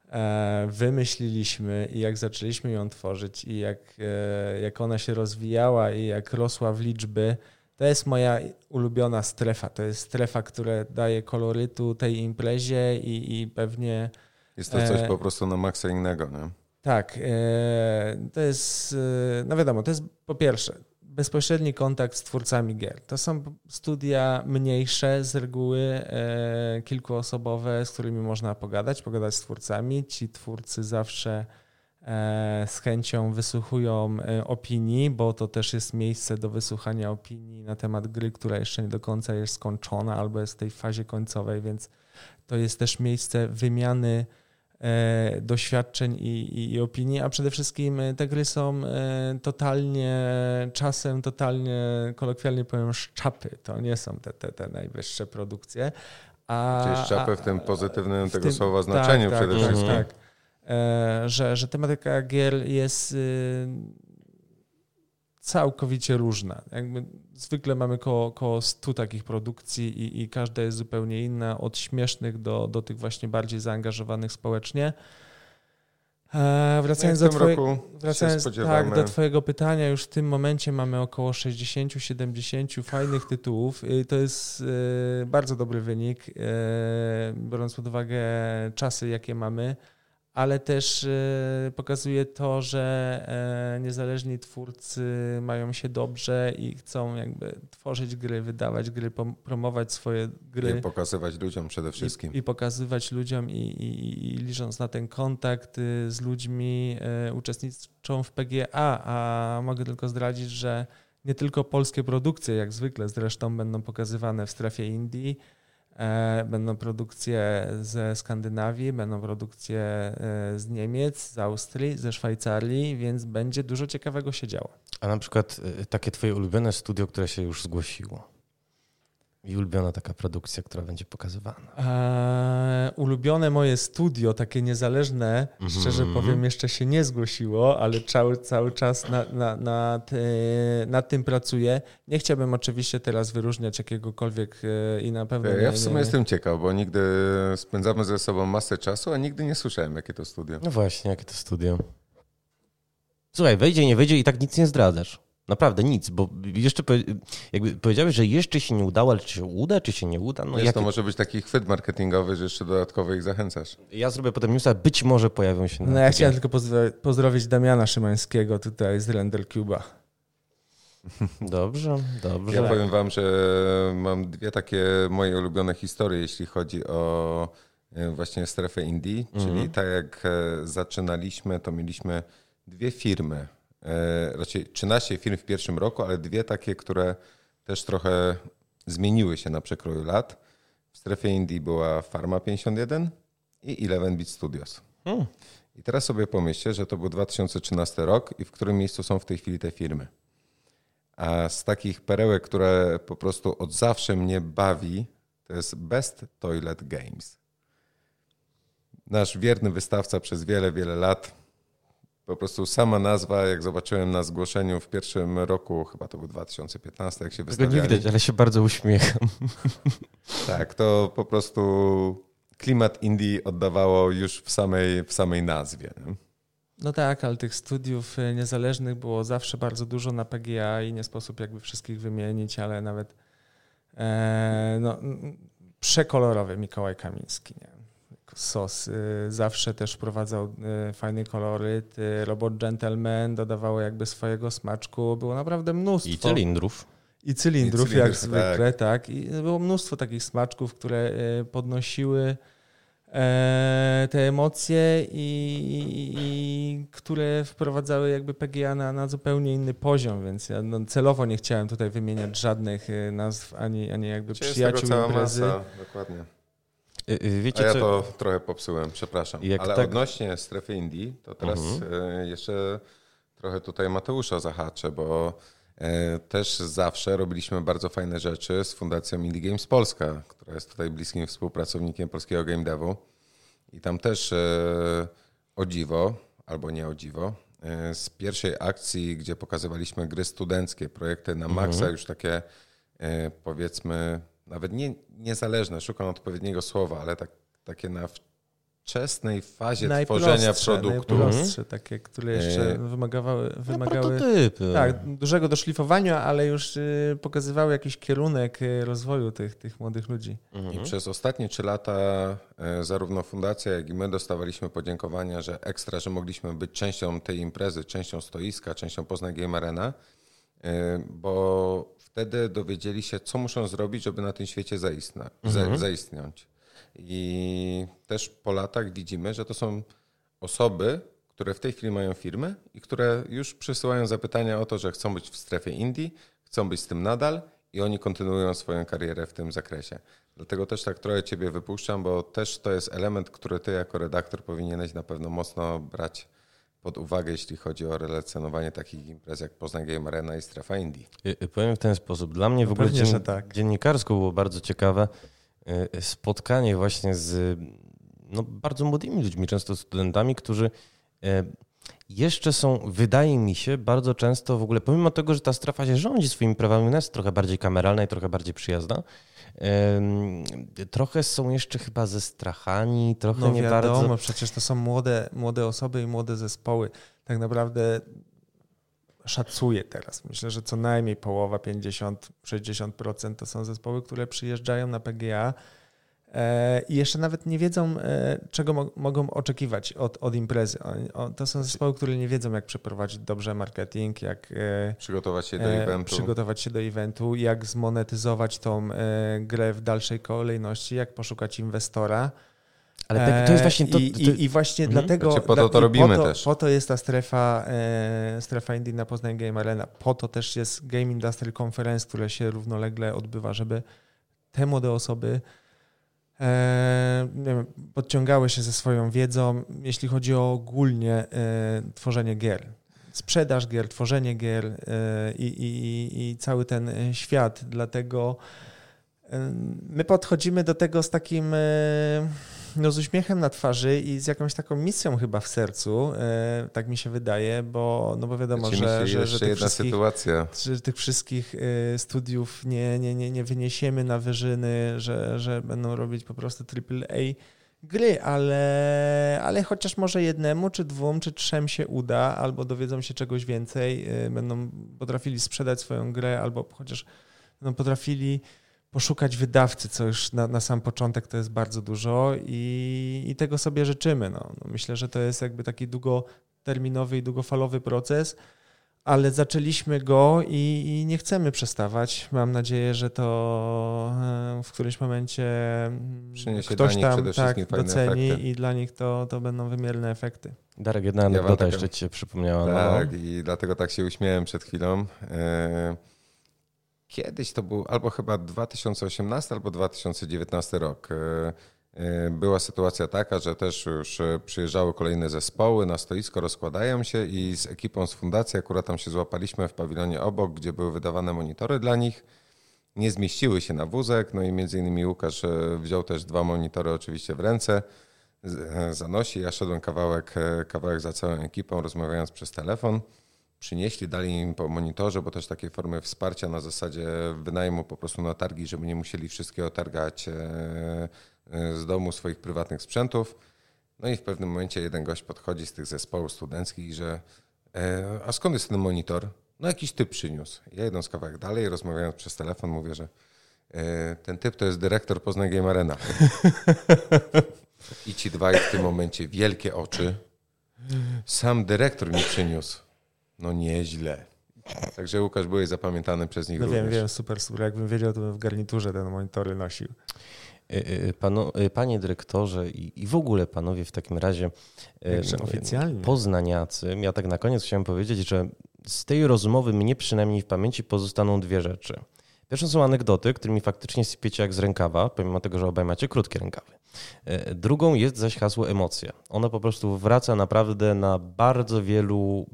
e, wymyśliliśmy i jak zaczęliśmy ją tworzyć i jak, e, jak ona się rozwijała i jak rosła w liczby, to jest moja ulubiona strefa. To jest strefa, która daje kolorytu tej imprezie i, i pewnie jest to coś e, po prostu na maksa innego, nie? Tak, e, to jest, e, no wiadomo, to jest po pierwsze bezpośredni kontakt z twórcami gier. To są studia mniejsze z reguły, kilkuosobowe, z którymi można pogadać, pogadać z twórcami. Ci twórcy zawsze z chęcią wysłuchują opinii, bo to też jest miejsce do wysłuchania opinii na temat gry, która jeszcze nie do końca jest skończona albo jest w tej fazie końcowej, więc to jest też miejsce wymiany doświadczeń i, i, i, opinii, a przede wszystkim e, te gry są e, totalnie, czasem totalnie, kolokwialnie powiem, szczapy. To nie są te, te, te najwyższe produkcje. A, Czyli szczapy w tym pozytywnym w tego tym, słowa znaczeniu tak, przede tak, wszystkim. Tak, tak. Że, że tematyka gier jest y, całkowicie różna. Jakby zwykle mamy koło, koło 100 takich produkcji i, i każda jest zupełnie inna, od śmiesznych do, do tych właśnie bardziej zaangażowanych społecznie. E, wracając, no do, twoje, wracając tak, do Twojego pytania, już w tym momencie mamy około 60-70 fajnych tytułów. To jest e, bardzo dobry wynik, e, biorąc pod uwagę czasy, jakie mamy ale też e, pokazuje to, że e, niezależni twórcy mają się dobrze i chcą jakby tworzyć gry, wydawać gry, promować swoje gry. I pokazywać ludziom przede wszystkim. I, i pokazywać ludziom i, i, i, licząc na ten kontakt y, z ludźmi e, uczestniczą w PGA, a mogę tylko zdradzić, że nie tylko polskie produkcje, jak zwykle zresztą będą pokazywane w strefie Indii, będą produkcje ze Skandynawii, będą produkcje e, z Niemiec, z Austrii, ze Szwajcarii, więc będzie dużo ciekawego się działo. A na przykład e, takie twoje ulubione studio, które się już zgłosiło? I ulubiona taka produkcja, która będzie pokazywana? Eee, ulubione moje studio, takie niezależne, mm -hmm. szczerze powiem, jeszcze się nie zgłosiło, ale cały, cały czas na, na, nad, nad tym pracuję. Nie chciałbym oczywiście teraz wyróżniać jakiegokolwiek e, i na pewno. Ja w sumie nie, nie. jestem ciekaw, bo nigdy spędzamy ze sobą masę czasu, a nigdy nie słyszałem, jakie to studio. No właśnie, jakie to studio. Słuchaj, wejdzie, nie wejdzie i tak nic nie zdradzasz. Naprawdę nic, bo jeszcze jakby powiedziałeś, że jeszcze się nie udało, ale czy się uda, czy się nie uda? No Wiesz, to może być taki chwyt marketingowy, że jeszcze dodatkowo ich zachęcasz. Ja zrobię potem newsa, być może pojawią się. No ja chciałem tylko pozdrowić Damiana Szymańskiego tutaj z Render Cuba. (laughs) Dobrze, dobrze. Ja powiem wam, że mam dwie takie moje ulubione historie, jeśli chodzi o e, właśnie strefę Indii, czyli mhm. tak jak e, zaczynaliśmy, to mieliśmy dwie firmy raczej 13 firm w pierwszym roku, ale dwie takie, które też trochę zmieniły się na przekroju lat. W strefie Indii była Pharma 51 i 11-Bit Studios. Hmm. I teraz sobie pomyślcie, że to był 2013 rok i w którym miejscu są w tej chwili te firmy. A z takich perełek, które po prostu od zawsze mnie bawi, to jest Best Toilet Games. Nasz wierny wystawca przez wiele, wiele lat. Po prostu sama nazwa, jak zobaczyłem na zgłoszeniu w pierwszym roku, chyba to był 2015, jak się Tego wystawiali. nie widać, ale się bardzo uśmiecham. (laughs) Tak, to po prostu klimat indie oddawało już w samej, w samej nazwie. nie? No tak, ale tych studiów y, niezależnych było zawsze bardzo dużo na PGA i nie sposób jakby wszystkich wymienić, ale nawet e, no, przekolorowy Mikołaj Kamiński. Nie? Sos y, zawsze też wprowadzał y, fajny koloryt. Y, Robot Gentleman dodawało jakby swojego smaczku. Było naprawdę mnóstwo. I cylindrów. I cylindrów, I cylindrów, jak zwykle, tak. I było mnóstwo takich smaczków, które podnosiły e, te emocje i, i, i które wprowadzały jakby PGA na, na zupełnie inny poziom, więc ja no, celowo nie chciałem tutaj wymieniać żadnych nazw, ani, ani jakby przyjaciół imprezy. masa, dokładnie. Y, y, A Wiecie ja co? to trochę popsułem, przepraszam. Jak Ale tak- odnośnie strefy Indii, to teraz e, jeszcze trochę tutaj Mateusza zahaczę, bo e, też zawsze robiliśmy bardzo fajne rzeczy z Fundacją Indie Games Polska, która jest tutaj bliskim współpracownikiem polskiego game devu. I tam też e, o dziwo, albo nie o dziwo, z pierwszej akcji, gdzie pokazywaliśmy gry studenckie, projekty na maksa, już takie powiedzmy, nawet nie niezależne, szukam odpowiedniego słowa, ale tak, takie na wczesnej fazie tworzenia produktu. najprostsze, takie, które jeszcze E, wymagały, No, wymagały prototypy. tak, dużego doszlifowania, ale już y, pokazywały jakiś kierunek y, rozwoju tych, tych młodych ludzi. I przez ostatnie trzy lata e, zarówno fundacja, jak i my dostawaliśmy podziękowania, że ekstra, że mogliśmy być częścią tej imprezy, częścią stoiska, częścią Poznań Game Arena, e, bo wtedy dowiedzieli się, co muszą zrobić, żeby na tym świecie zaistna, za, zaistnieć. I też po latach widzimy, że to są osoby, które w tej chwili mają firmy i które już przysyłają zapytania o to, że chcą być w strefie Indii, chcą być z tym nadal i oni kontynuują swoją karierę w tym zakresie. Dlatego też tak trochę Ciebie wypuszczam, bo też to jest element, który Ty jako redaktor powinieneś na pewno mocno brać pod uwagę, jeśli chodzi o relacjonowanie takich imprez jak Poznań Game Arena i Strefa Indii. Y, y, Powiem w ten sposób. Dla mnie w No ogóle pewnie, dzien... tak. dziennikarsko było bardzo ciekawe y, spotkanie właśnie z no, bardzo młodymi ludźmi, często studentami, którzy y, jeszcze są, wydaje mi się, bardzo często w ogóle, pomimo tego, że ta strefa się rządzi swoimi prawami, ona jest trochę bardziej kameralna i trochę bardziej przyjazna, trochę są jeszcze chyba zestrachani, trochę No nie wiadomo, bardzo... przecież to są młode, młode osoby i młode zespoły. Tak naprawdę szacuję teraz. Myślę, że co najmniej połowa, 50-60% to są zespoły, które przyjeżdżają na PGA i jeszcze nawet nie wiedzą, e, czego mo- mogą oczekiwać od, od imprezy. O- To są zespoły, które nie wiedzą, jak przeprowadzić dobrze marketing, jak e, Przygotować się do e, eventu. przygotować się do eventu, jak zmonetyzować tą e, grę w dalszej kolejności, jak poszukać inwestora. Ale tak, to jest E, właśnie to... I, to, i, i właśnie Mhm. dlatego. Znaczy, po to to robimy po to, też. Po to jest ta strefa, e, strefa Indie na Poznań Game Arena. Po to też jest Game Industry Conference, które się równolegle odbywa, żeby te młode osoby e, podciągały się ze swoją wiedzą, jeśli chodzi o ogólnie e, tworzenie gier. Sprzedaż gier, tworzenie gier e, i, i, i cały ten e, świat. Dlatego e, my podchodzimy do tego z takim e, no, z uśmiechem na twarzy i z jakąś taką misją chyba w sercu, e, tak mi się wydaje, bo, no bo wiadomo, Ci że, że, że tych jedna sytuacja. że tych wszystkich e, studiów nie, nie, nie, nie wyniesiemy na wyżyny, że, że będą robić po prostu AAA gry, ale, ale chociaż może jednemu, czy dwóm, czy trzem się uda, albo dowiedzą się czegoś więcej, e, będą potrafili sprzedać swoją grę, albo chociaż będą potrafili poszukać wydawcy, co już na, na sam początek to jest bardzo dużo i, i tego sobie życzymy. No. No myślę, że to jest jakby taki długoterminowy i długofalowy proces, ale zaczęliśmy go i, i nie chcemy przestawać. Mam nadzieję, że to e, w którymś momencie mm, Przyniesie ktoś tam tak doceni efekty. i dla nich to, to będą wymierne efekty. Darek, jedna Ja anegdota taką- jeszcze ci się przypomniała. no, Tak, i dlatego tak się uśmiałem przed chwilą. E, Kiedyś to był albo chyba 2018, albo 2019 rok. E, E, była sytuacja taka, że też już e, przyjeżdżały kolejne zespoły na stoisko, rozkładają się i z ekipą z fundacji akurat tam się złapaliśmy w pawilonie obok, gdzie były wydawane monitory dla nich. Nie zmieściły się na wózek, no i między innymi Łukasz wziął też dwa monitory oczywiście w ręce, zanosi. Ja szedłem kawałek, kawałek za całą ekipą, rozmawiając przez telefon. Przynieśli, dali im po monitorze, bo też takie formy wsparcia na zasadzie wynajmu po prostu na targi, żeby nie musieli wszystkiego targać z domu swoich prywatnych sprzętów. No i w pewnym momencie jeden gość podchodzi z tych zespołów studenckich, że e, a skąd jest ten monitor? No jakiś typ przyniósł. Ja idąc kawałek dalej, rozmawiając przez telefon, mówię, że e, ten typ to jest dyrektor Poznań Game Arena. I ci dwaj w tym momencie wielkie oczy. Sam dyrektor mi przyniósł. No nieźle. Także Łukasz byłeś zapamiętany przez nich no również. wiem, wiem, super, super. Jakbym wiedział, to bym w garniturze ten monitory nosił. Y, pano, y, panie dyrektorze i, i w ogóle panowie w takim razie Jeszcze oficjalnie. poznaniacy, ja tak na koniec chciałem powiedzieć, że z tej rozmowy mnie przynajmniej w pamięci pozostaną dwie rzeczy. Pierwszą są anegdoty, którymi faktycznie sypiecie jak z rękawa, pomimo tego, że obaj macie krótkie rękawy. Drugą jest zaś hasło emocje. Ono po prostu wraca naprawdę na bardzo wielu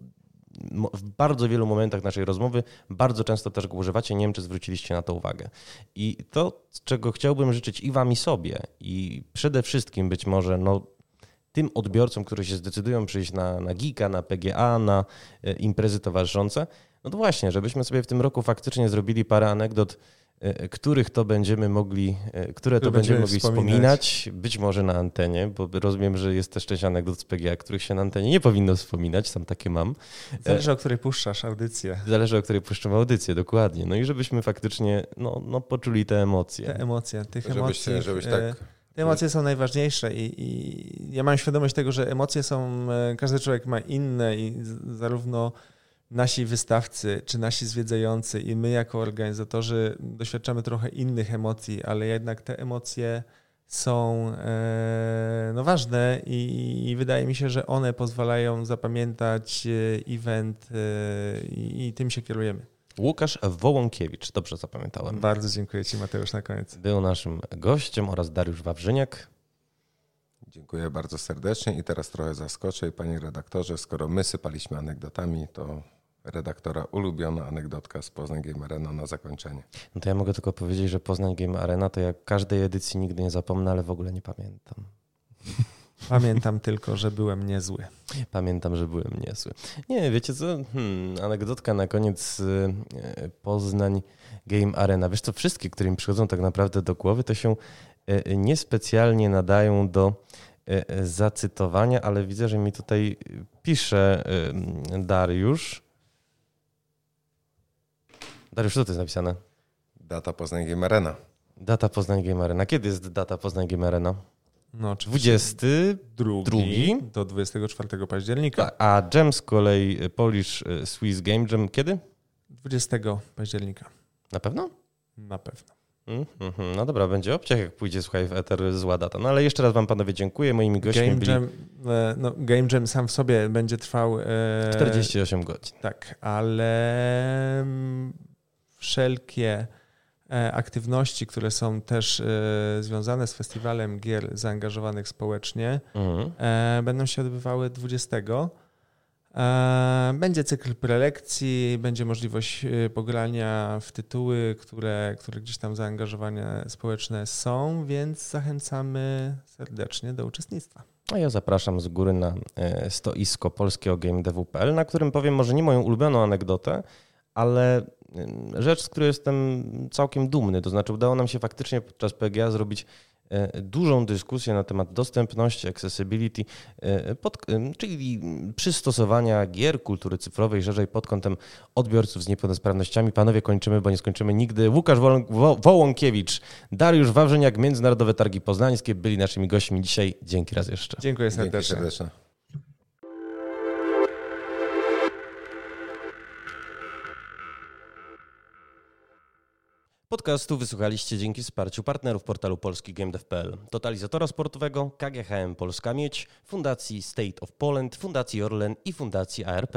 w bardzo wielu momentach naszej rozmowy bardzo często też go używacie. Nie wiem, czy zwróciliście na to uwagę. I to, czego chciałbym życzyć i wam, i sobie, i przede wszystkim być może no, tym odbiorcom, którzy się zdecydują przyjść na, na Geeka, na PGA, na e, imprezy towarzyszące, no to właśnie, żebyśmy sobie w tym roku faktycznie zrobili parę anegdot których to będziemy mogli, e, które to będziemy mogli wspominać. wspominać, być może na antenie, bo rozumiem, że jest też część anegdot z PGA, których się na antenie nie powinno wspominać, sam takie mam. Zależy, o której puszczasz audycję. Zależy, o której puszczam audycję, dokładnie. No i żebyśmy faktycznie no, no, poczuli te emocje. Te emocje, tych żebyś, emocji. Żebyś tak... Te emocje są najważniejsze i, i ja mam świadomość tego, że emocje są, każdy człowiek ma inne i zarówno nasi wystawcy, czy nasi zwiedzający i my jako organizatorzy doświadczamy trochę innych emocji, ale jednak te emocje są e, no, ważne i, i, wydaje mi się, że one pozwalają zapamiętać e, event e, i, i tym się kierujemy. Łukasz Wołąkiewicz, dobrze zapamiętałem. Bardzo dziękuję Ci Mateusz na koniec. Był naszym gościem oraz Dariusz Wawrzyniak. Dziękuję bardzo serdecznie i teraz trochę zaskoczę. Panie redaktorze, skoro my sypaliśmy anegdotami, to redaktora ulubiona anegdotka z Poznań Game Arena na zakończenie. No to ja mogę tylko powiedzieć, że Poznań Game Arena to jak każdej edycji nigdy nie zapomnę, ale w ogóle nie pamiętam. (laughs) Pamiętam tylko, że byłem niezły. Pamiętam, że byłem niezły. Nie, wiecie co? Hmm, anegdotka na koniec e, Poznań Game Arena. Wiesz co, wszystkie, które mi przychodzą tak naprawdę do głowy, to się e, niespecjalnie nadają do zacytowania, ale widzę, że mi tutaj pisze Dariusz, Dariusz, co to jest napisane? Data Poznań Game Arena. Data Poznań Game Arena. Kiedy jest data Poznań Game Arena? No, 22 do 24 października. Tak, a Jam z kolei Polish e, Swiss Game Jam kiedy? 20 października. Na pewno? Na pewno. Mm -hmm. No dobra, będzie obciach, jak pójdzie, słuchaj, w Ether zła data. No ale jeszcze raz wam panowie dziękuję. Moimi gośćmi Game byli... Jam, e, no, Game Jam sam w sobie będzie trwał... E... 48 godzin. Tak, ale mm, wszelkie e, aktywności, które są też e, związane z festiwalem gier zaangażowanych społecznie, mhm. E, będą się odbywały 20. Będzie cykl prelekcji, będzie możliwość pogrania w tytuły, które, które gdzieś tam zaangażowania społeczne są, więc zachęcamy serdecznie do uczestnictwa. A ja zapraszam z góry na stoisko polskiego GameDevu.pl, na którym powiem może nie moją ulubioną anegdotę, ale rzecz, z której jestem całkiem dumny. To znaczy, udało nam się faktycznie podczas PGA zrobić e, dużą dyskusję na temat dostępności, accessibility, e, pod, czyli przystosowania gier kultury cyfrowej szerzej pod kątem odbiorców z niepełnosprawnościami. Panowie, kończymy, bo nie skończymy nigdy. Łukasz Wołąkiewicz, Dariusz Wawrzyniak, Międzynarodowe Targi Poznańskie byli naszymi gośćmi dzisiaj. Dzięki raz jeszcze. Dziękuję serdecznie. Dzięki serdecznie. Podcastu wysłuchaliście dzięki wsparciu partnerów portalu polski GameDev.pl, totalizatora sportowego, KGHM Polska Mieć, Fundacji State of Poland, Fundacji Orlen i Fundacji ARP.